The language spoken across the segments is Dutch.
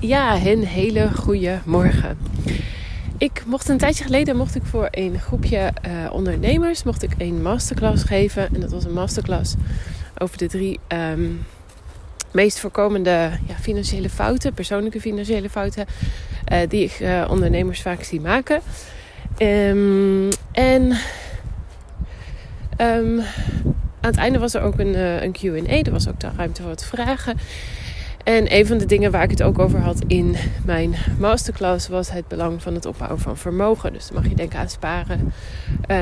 Ja, een hele goede morgen. Ik mocht een tijdje geleden mocht ik voor een groepje uh, ondernemers mocht ik een masterclass geven. En dat was een masterclass over de drie um, meest voorkomende ja, financiële fouten, persoonlijke financiële fouten, uh, die ik uh, ondernemers vaak zie maken. Um, en um, aan het einde was er ook een, een QA. Er was ook de ruimte voor wat vragen. En een van de dingen waar ik het ook over had in mijn masterclass was het belang van het opbouwen van vermogen. Dus dan mag je denken aan sparen, uh,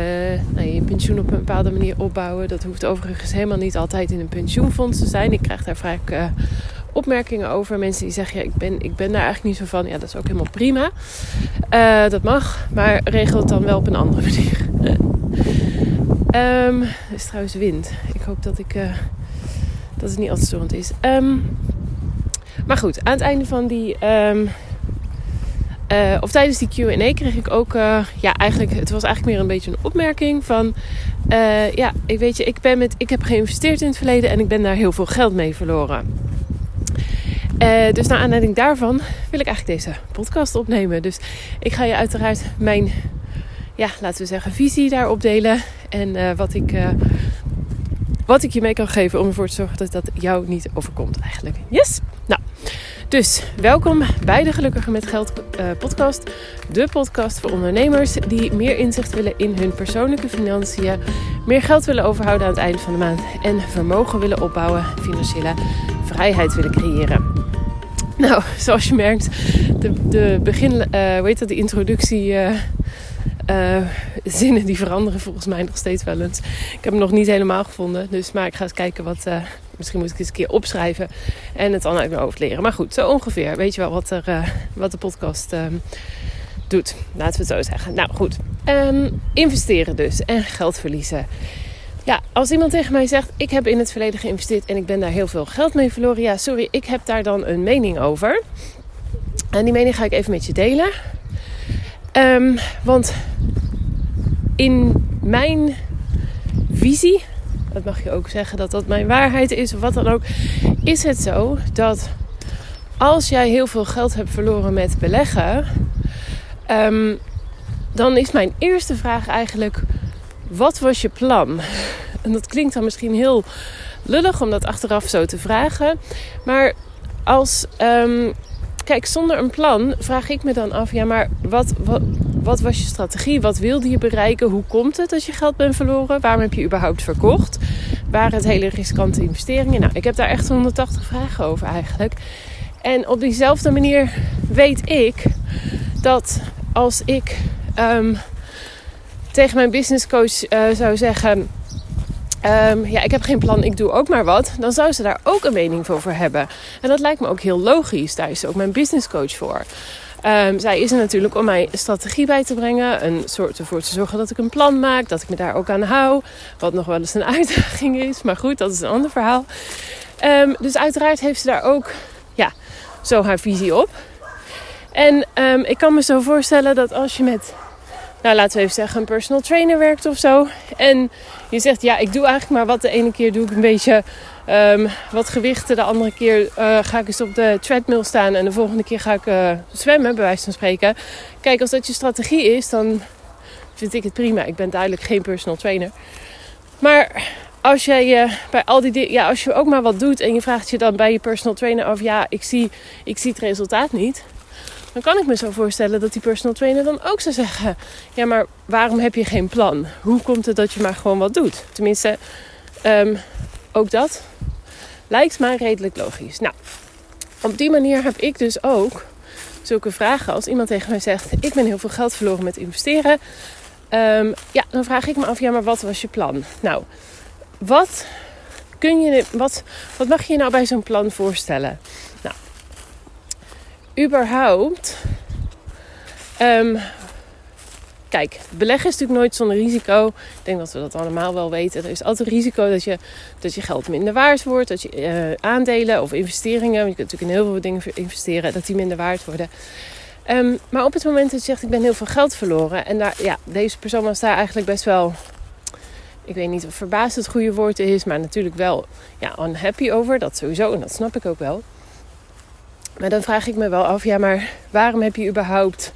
nou, je pensioen op een bepaalde manier opbouwen. Dat hoeft overigens helemaal niet altijd in een pensioenfonds te zijn. Ik krijg daar vaak uh, opmerkingen over. Mensen die zeggen, ja, ik, ben, ik ben daar eigenlijk niet zo van. Ja, dat is ook helemaal prima. Uh, dat mag, maar regel het dan wel op een andere manier. um, er is trouwens wind. Ik hoop dat, ik, dat het niet altijd storend is. Um, maar goed, aan het einde van die. Um, uh, of tijdens die QA kreeg ik ook. Uh, ja, eigenlijk. Het was eigenlijk meer een beetje een opmerking van. Uh, ja, ik weet je, ik, ben met, ik heb geïnvesteerd in het verleden en ik ben daar heel veel geld mee verloren. dus naar aanleiding daarvan wil ik eigenlijk deze podcast opnemen. Dus ik ga je uiteraard mijn, ja, laten we zeggen, visie daarop delen. En wat ik wat ik je mee kan geven om ervoor te zorgen dat dat jou niet overkomt eigenlijk. Yes? Dus welkom bij de Gelukkiger met Geld uh, podcast. De podcast voor ondernemers die meer inzicht willen in hun persoonlijke financiën. Meer geld willen overhouden aan het einde van de maand. En vermogen willen opbouwen. Financiële vrijheid willen creëren. Nou, zoals je merkt, de, de begin, uh, dat, de introductie... Uh, zinnen die veranderen volgens mij nog steeds wel eens. Ik heb hem nog niet helemaal gevonden. Dus maar ik ga eens kijken wat. Misschien moet ik eens een keer opschrijven. En het dan uit mijn hoofd leren. Maar goed, zo ongeveer. Weet je wel wat, er, uh, wat de podcast doet. Laten we het zo zeggen. Nou goed. Um, investeren dus. En geld verliezen. Ja, als iemand tegen mij zegt: Ik heb in het verleden geïnvesteerd en ik ben daar heel veel geld mee verloren. Ja, sorry, ik heb daar dan een mening over. En die mening ga ik even met je delen. Um, want in mijn visie, dat mag je ook zeggen dat dat mijn waarheid is of wat dan ook, is het zo dat als jij heel veel geld hebt verloren met beleggen, um, dan is mijn eerste vraag eigenlijk: wat was je plan? En dat klinkt dan misschien heel lullig om dat achteraf zo te vragen, maar als um, kijk, zonder een plan vraag ik me dan af: ja, maar wat, wat, wat, was je strategie? Wat wilde je bereiken? Hoe komt het dat je geld bent verloren? Waarom heb je überhaupt verkocht? Waren het hele riskante investeringen? Nou, ik heb daar echt 180 vragen over eigenlijk. En op diezelfde manier weet ik dat als ik um, tegen mijn businesscoach uh, zou zeggen Um, ja, ik heb geen plan, ik doe ook maar wat. Dan zou ze daar ook een mening voor hebben. En dat lijkt me ook heel logisch. Daar is ook mijn business coach voor. Um, zij is er natuurlijk om mij strategie bij te brengen. Een soort ervoor te zorgen dat ik een plan maak. Dat ik me daar ook aan hou. Wat nog wel eens een uitdaging is. Maar goed, dat is een ander verhaal. Um, dus uiteraard heeft ze daar ook ja, zo haar visie op. En ik kan me zo voorstellen dat als je met nou laten we even zeggen, een personal trainer werkt of zo. En je zegt, ja, ik doe eigenlijk maar wat. De ene keer doe ik een beetje um, wat gewichten. De andere keer uh, ga ik eens op de treadmill staan. En de volgende keer ga ik uh, zwemmen, bij wijze van spreken. Kijk, als dat je strategie is, dan vind ik het prima. Ik ben duidelijk geen personal trainer. Maar als jij uh, bij al die dingen, ja, als je ook maar wat doet en je vraagt je dan bij je personal trainer af, ja, ik zie, ik zie het resultaat niet dan kan ik me zo voorstellen dat die personal trainer dan ook zou zeggen: Ja, maar waarom heb je geen plan? Hoe komt het dat je maar gewoon wat doet? Tenminste, um, ook dat lijkt mij redelijk logisch. Nou, op die manier heb ik dus ook zulke vragen. Als iemand tegen mij zegt: Ik ben heel veel geld verloren met investeren. Um, ja, dan vraag ik me af: Ja, maar wat was je plan? Nou, wat kun je, wat, wat mag je je nou bij zo'n plan voorstellen? Überhaupt. Um, kijk, beleggen is natuurlijk nooit zonder risico. Ik denk dat we dat allemaal wel weten. Er is altijd risico dat je, dat je geld minder waard wordt. Dat je uh, aandelen of investeringen, want je kunt natuurlijk in heel veel dingen investeren, dat die minder waard worden. Um, maar op het moment dat je zegt, ik ben heel veel geld verloren. En daar, ja, deze persoon was daar eigenlijk best wel ik weet niet of verbaasd het goede woord is, maar natuurlijk wel ja, unhappy over. Dat sowieso, en dat snap ik ook wel. Maar dan vraag ik me wel af, ja, maar waarom heb je überhaupt.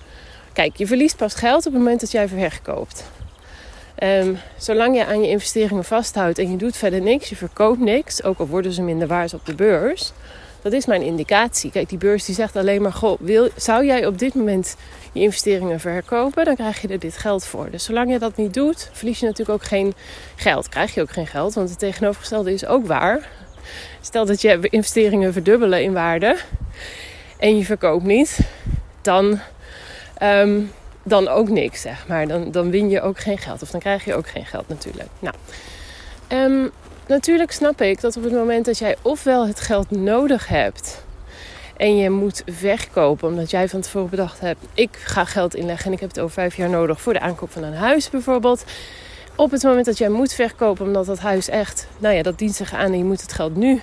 Kijk, je verliest pas geld op het moment dat jij verkoopt. Um, zolang je aan je investeringen vasthoudt en je doet verder niks, je verkoopt niks, ook al worden ze minder waard op de beurs, dat is mijn indicatie. Kijk, die beurs die zegt alleen maar: Goh, wil, zou jij op dit moment je investeringen verkopen? Dan krijg je er dit geld voor. Dus zolang je dat niet doet, verlies je natuurlijk ook geen geld. Krijg je ook geen geld, want het tegenovergestelde is ook waar. Stel dat je investeringen verdubbelen in waarde en je verkoopt niet, dan, um, dan ook niks, zeg maar. Dan, dan win je ook geen geld of dan krijg je ook geen geld natuurlijk. Nou, um, natuurlijk snap ik dat op het moment dat jij ofwel het geld nodig hebt en je moet verkopen omdat jij van tevoren bedacht hebt: ik ga geld inleggen en ik heb het over vijf jaar nodig voor de aankoop van een huis bijvoorbeeld. Op het moment dat jij moet verkopen omdat dat huis echt, nou ja, dat dient zich aan en je moet het geld nu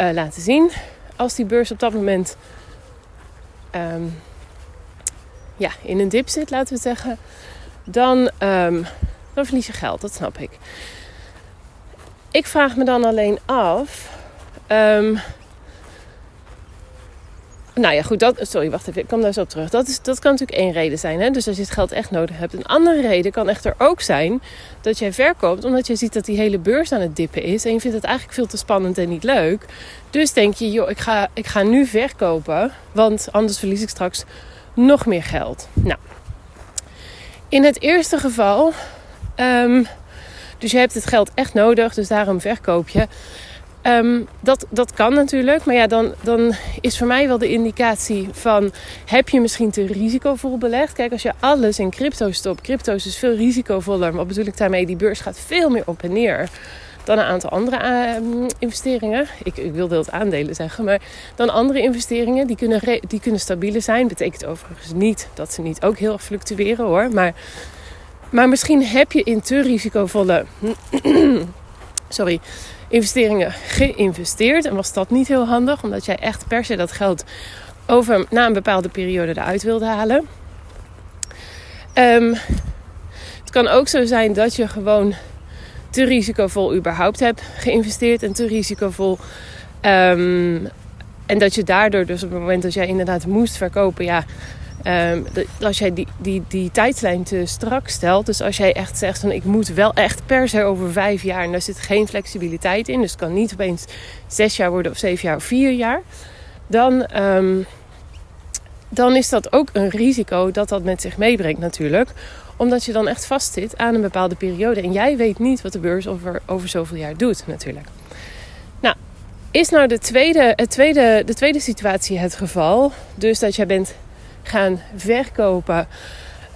uh, laten zien. Als die beurs op dat moment um, ja, in een dip zit, laten we zeggen, dan, um, dan verlies je geld. Dat snap ik. Ik vraag me dan alleen af. Um, nou ja, goed. Dat, sorry, wacht even. Ik kom daar zo op terug. Dat, is, dat kan natuurlijk één reden zijn. Hè? Dus als je het geld echt nodig hebt. Een andere reden kan echter ook zijn dat jij verkoopt omdat je ziet dat die hele beurs aan het dippen is. En je vindt het eigenlijk veel te spannend en niet leuk. Dus denk je, joh, ik ga, ik ga nu verkopen. Want anders verlies ik straks nog meer geld. Nou, in het eerste geval. Um, dus je hebt het geld echt nodig, dus daarom verkoop je. Um, dat, dat kan natuurlijk, maar ja, dan, dan is voor mij wel de indicatie van... heb je misschien te risicovol belegd? Kijk, als je alles in crypto stopt... crypto's is veel risicovoller, maar bedoel ik daarmee... die beurs gaat veel meer op en neer dan een aantal andere uh, investeringen. Ik, ik wilde het aandelen zeggen, maar dan andere investeringen die kunnen, die kunnen stabieler zijn. Betekent overigens niet dat ze niet ook heel erg fluctueren hoor. Maar maar misschien heb je in te risicovolle sorry, investeringen geïnvesteerd. En was dat niet heel handig, omdat jij echt per se dat geld over, na een bepaalde periode eruit wilde halen. Um, het kan ook zo zijn dat je gewoon te risicovol überhaupt hebt geïnvesteerd en te risicovol. Um, en dat je daardoor dus op het moment dat jij inderdaad moest verkopen, ja, Um, als jij die, die, die tijdslijn te strak stelt, dus als jij echt zegt van ik moet wel echt per se over vijf jaar en daar zit geen flexibiliteit in, dus het kan niet opeens zes jaar worden of zeven jaar of vier jaar, dan, um, dan is dat ook een risico dat dat met zich meebrengt natuurlijk omdat je dan echt vastzit aan een bepaalde periode. En jij weet niet wat de beurs over, over zoveel jaar doet, natuurlijk. Nou, is nou de tweede, het tweede, de tweede situatie het geval? Dus dat jij bent gaan verkopen.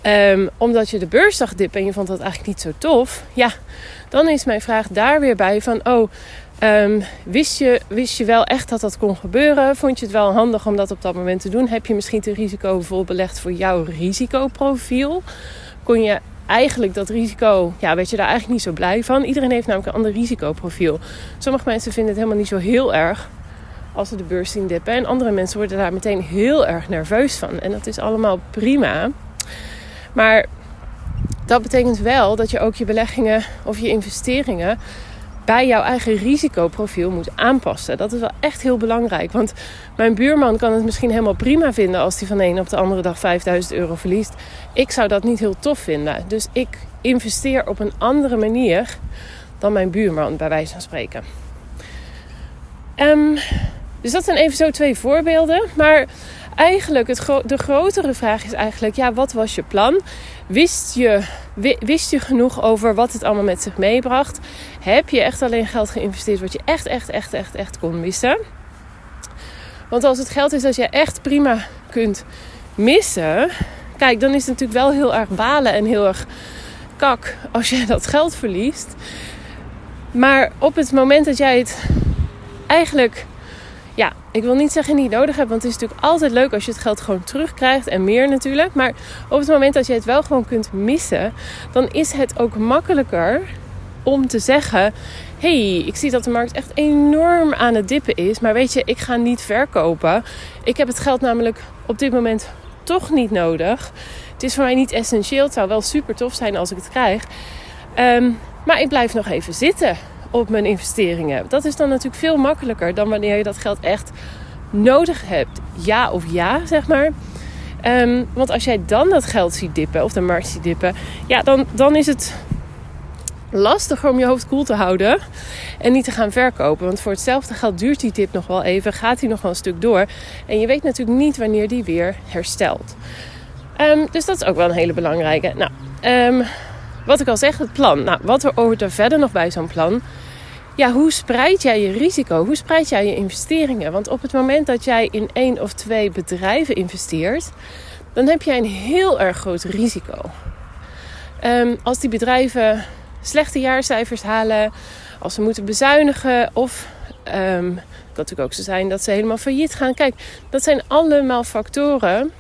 Um, omdat je de beurs zag dippen en je vond dat eigenlijk niet zo tof. Ja, dan is mijn vraag daar weer bij van... Oh, um, wist, je, wist je wel echt dat dat kon gebeuren? Vond je het wel handig om dat op dat moment te doen? Heb je misschien te risicovol belegd voor jouw risicoprofiel? Kon je eigenlijk dat risico... Ja, weet je daar eigenlijk niet zo blij van? Iedereen heeft namelijk een ander risicoprofiel. Sommige mensen vinden het helemaal niet zo heel erg als ze de beurs zien dippen. En andere mensen worden daar meteen heel erg nerveus van. En dat is allemaal prima. Maar dat betekent wel dat je ook je beleggingen of je investeringen bij jouw eigen risicoprofiel moet aanpassen. Dat is wel echt heel belangrijk. Want mijn buurman kan het misschien helemaal prima vinden als hij van een op de andere dag 5000 euro verliest. Ik zou dat niet heel tof vinden. Dus ik investeer op een andere manier dan mijn buurman, bij wijze van spreken. Um, dus dat zijn even zo twee voorbeelden. Maar eigenlijk het de grotere vraag is eigenlijk: ja, wat was je plan? Wist je, wist je genoeg over wat het allemaal met zich meebracht? Heb je echt alleen geld geïnvesteerd wat je echt, echt, echt, echt, echt kon missen? Want als het geld is dat je echt prima kunt missen, kijk, dan is het natuurlijk wel heel erg balen en heel erg kak als je dat geld verliest. Maar op het moment dat jij het eigenlijk ja, ik wil niet zeggen niet nodig hebt, want het is natuurlijk altijd leuk als je het geld gewoon terugkrijgt en meer natuurlijk. Maar op het moment dat je het wel gewoon kunt missen, dan is het ook makkelijker om te zeggen: hey, ik zie dat de markt echt enorm aan het dippen is, maar weet je, ik ga niet verkopen. Ik heb het geld namelijk op dit moment toch niet nodig. Het is voor mij niet essentieel. Het zou wel super tof zijn als ik het krijg. Ehm, maar ik blijf nog even zitten op mijn investeringen. Dat is dan natuurlijk veel makkelijker dan wanneer je dat geld echt nodig hebt, ja of ja, zeg maar. Ehm, want als jij dan dat geld ziet dippen, of de markt ziet dippen, ja, dan, dan is het lastiger om je hoofd koel te houden en niet te gaan verkopen. Want voor hetzelfde geld duurt die tip nog wel even, gaat hij nog wel een stuk door. En je weet natuurlijk niet wanneer die weer herstelt. Ehm, dus dat is ook wel een hele belangrijke. Nou, um, wat ik al zeg, het plan. Nou, wat er hoort er verder nog bij zo'n plan? Ja, hoe spreid jij je risico? Hoe spreid jij je investeringen? Want op het moment dat jij in één of twee bedrijven investeert, dan heb jij een heel erg groot risico. Um, als die bedrijven slechte jaarcijfers halen, als ze moeten bezuinigen of het kan natuurlijk ook zo zijn dat ze helemaal failliet gaan. Kijk, dat zijn allemaal factoren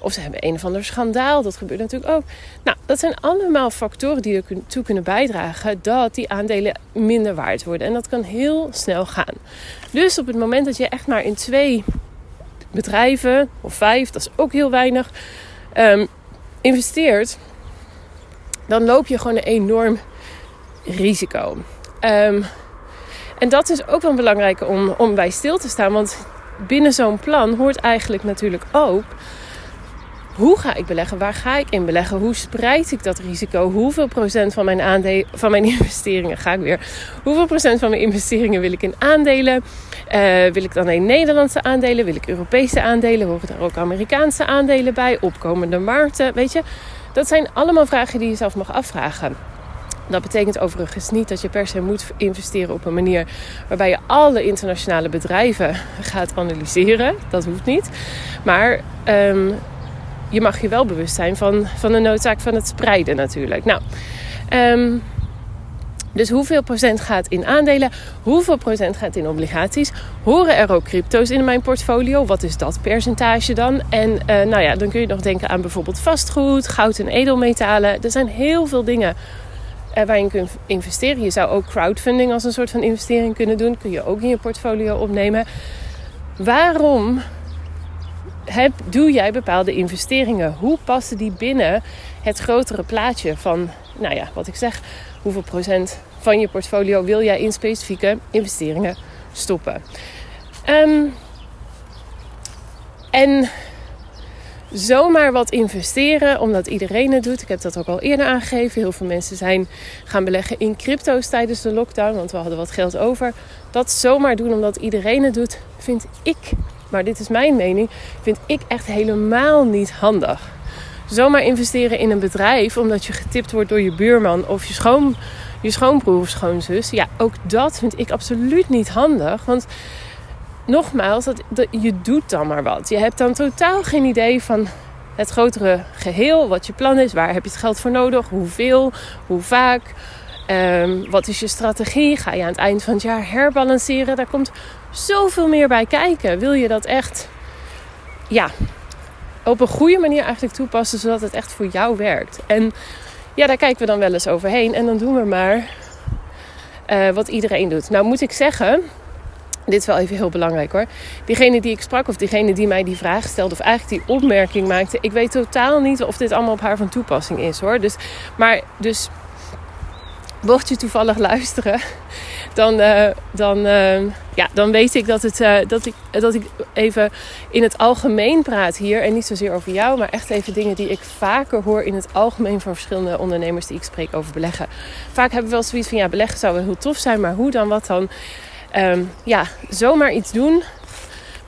of ze hebben een of ander schandaal. Dat gebeurt natuurlijk ook. Nou, dat zijn allemaal factoren die ertoe kunnen bijdragen dat die aandelen minder waard worden. En dat kan heel snel gaan. Dus op het moment dat je echt maar in twee bedrijven of vijf, dat is ook heel weinig, um, investeert, dan loop je gewoon een enorm risico. Um, en dat is ook wel belangrijk om, om bij stil te staan. Want binnen zo'n plan hoort eigenlijk natuurlijk ook hoe ga ik beleggen? Waar ga ik in beleggen? Hoe spreid ik dat risico? Hoeveel procent van mijn, aandelen, van mijn investeringen ga ik weer? Hoeveel procent van mijn investeringen wil ik in aandelen? Uh, wil ik dan alleen Nederlandse aandelen? Wil ik Europese aandelen? Horen daar ook Amerikaanse aandelen bij? Opkomende markten? Weet je, dat zijn allemaal vragen die je zelf mag afvragen. Dat betekent overigens niet dat je per se moet investeren op een manier waarbij je alle internationale bedrijven gaat analyseren. Dat hoeft niet. Maar um, je mag je wel bewust zijn van, van de noodzaak van het spreiden natuurlijk. Nou, um, dus hoeveel procent gaat in aandelen? Hoeveel procent gaat in obligaties? Horen er ook crypto's in mijn portfolio? Wat is dat percentage dan? En uh, nou ja, dan kun je nog denken aan bijvoorbeeld vastgoed, goud en edelmetalen. Er zijn heel veel dingen uh, waar je kunt investeren. Je zou ook crowdfunding als een soort van investering kunnen doen. Kun je ook in je portfolio opnemen. Waarom doe jij bepaalde investeringen? Hoe passen die binnen het grotere plaatje van, nou ja, wat ik zeg, hoeveel procent van je portfolio wil jij in specifieke investeringen stoppen? Um, en zomaar wat investeren, omdat iedereen het doet. Ik heb dat ook al eerder aangegeven. Heel veel mensen zijn gaan beleggen in crypto's tijdens de lockdown, want we hadden wat geld over. Dat zomaar doen omdat iedereen het doet, vind ik maar dit is mijn mening, vind ik echt helemaal niet handig. Zomaar investeren in een bedrijf omdat je getipt wordt door je buurman of je, schoon, je schoonbroer of schoonzus. Ja, ook dat vind ik absoluut niet handig. Want nogmaals, dat, dat, je doet dan maar wat. Je hebt dan totaal geen idee van het grotere geheel. Wat je plan is, waar heb je het geld voor nodig, hoeveel, hoe vaak. Um, wat is je strategie? Ga je aan het eind van het jaar herbalanceren? Daar komt zoveel meer bij kijken. Wil je dat echt ja, op een goede manier eigenlijk toepassen, zodat het echt voor jou werkt? En ja, daar kijken we dan wel eens overheen. En dan doen we maar uh, wat iedereen doet. Nou moet ik zeggen, dit is wel even heel belangrijk hoor. Diegene die ik sprak, of diegene die mij die vraag stelde, of eigenlijk die opmerking maakte, ik weet totaal niet of dit allemaal op haar van toepassing is hoor. Dus, maar dus mocht je toevallig luisteren, dan, uh, dan, uh, ja, dan weet ik dat, het, uh, dat, ik, dat ik even in het algemeen praat hier. En niet zozeer over jou, maar echt even dingen die ik vaker hoor in het algemeen van verschillende ondernemers die ik spreek over beleggen. Vaak hebben we wel zoiets van ja, beleggen zou wel heel tof zijn, maar hoe dan, wat dan? Um, ja, zomaar iets doen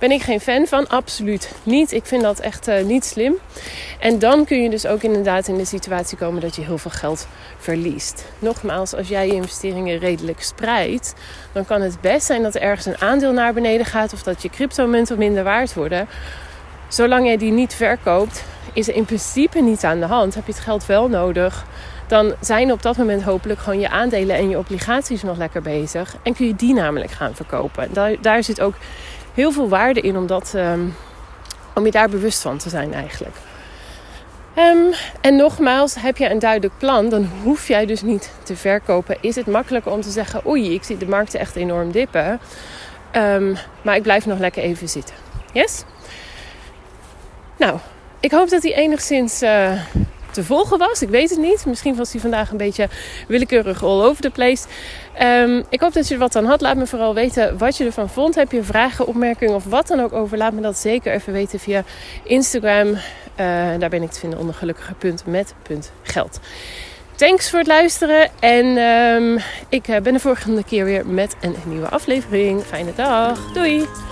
ben ik geen fan van, absoluut niet. Ik vind dat echt uh, niet slim. En dan kun je dus ook inderdaad in de situatie komen dat je heel veel geld verliest. Nogmaals, als jij je investeringen redelijk spreidt, dan kan het best zijn dat er ergens een aandeel naar beneden gaat of dat je cryptomunten minder waard worden. Zolang jij die niet verkoopt, is er in principe niets aan de hand. Heb je het geld wel nodig? Dan zijn op dat moment hopelijk gewoon je aandelen en je obligaties nog lekker bezig. En kun je die namelijk gaan verkopen. Daar, daar zit ook heel veel waarde in om, dat, um, om je daar bewust van te zijn eigenlijk. Um, en nogmaals, heb je een duidelijk plan, dan hoef jij dus niet te verkopen. Is het makkelijker om te zeggen: Oei, ik zie de markten echt enorm dippen. Um, maar ik blijf nog lekker even zitten. Yes? Nou, ik hoop dat die enigszins uh, te volgen was. Ik weet het niet. Misschien was hij vandaag een beetje willekeurig all over the place. Ehm, ik hoop dat je er wat aan had. Laat me vooral weten wat je ervan vond. Heb je vragen, opmerkingen of wat dan ook over? Laat me dat zeker even weten via Instagram. Uh, daar ben ik te vinden onder gelukkige.met.geld. Thanks voor het luisteren. En um, ik ben de volgende keer weer met een nieuwe aflevering. Fijne dag. Doei!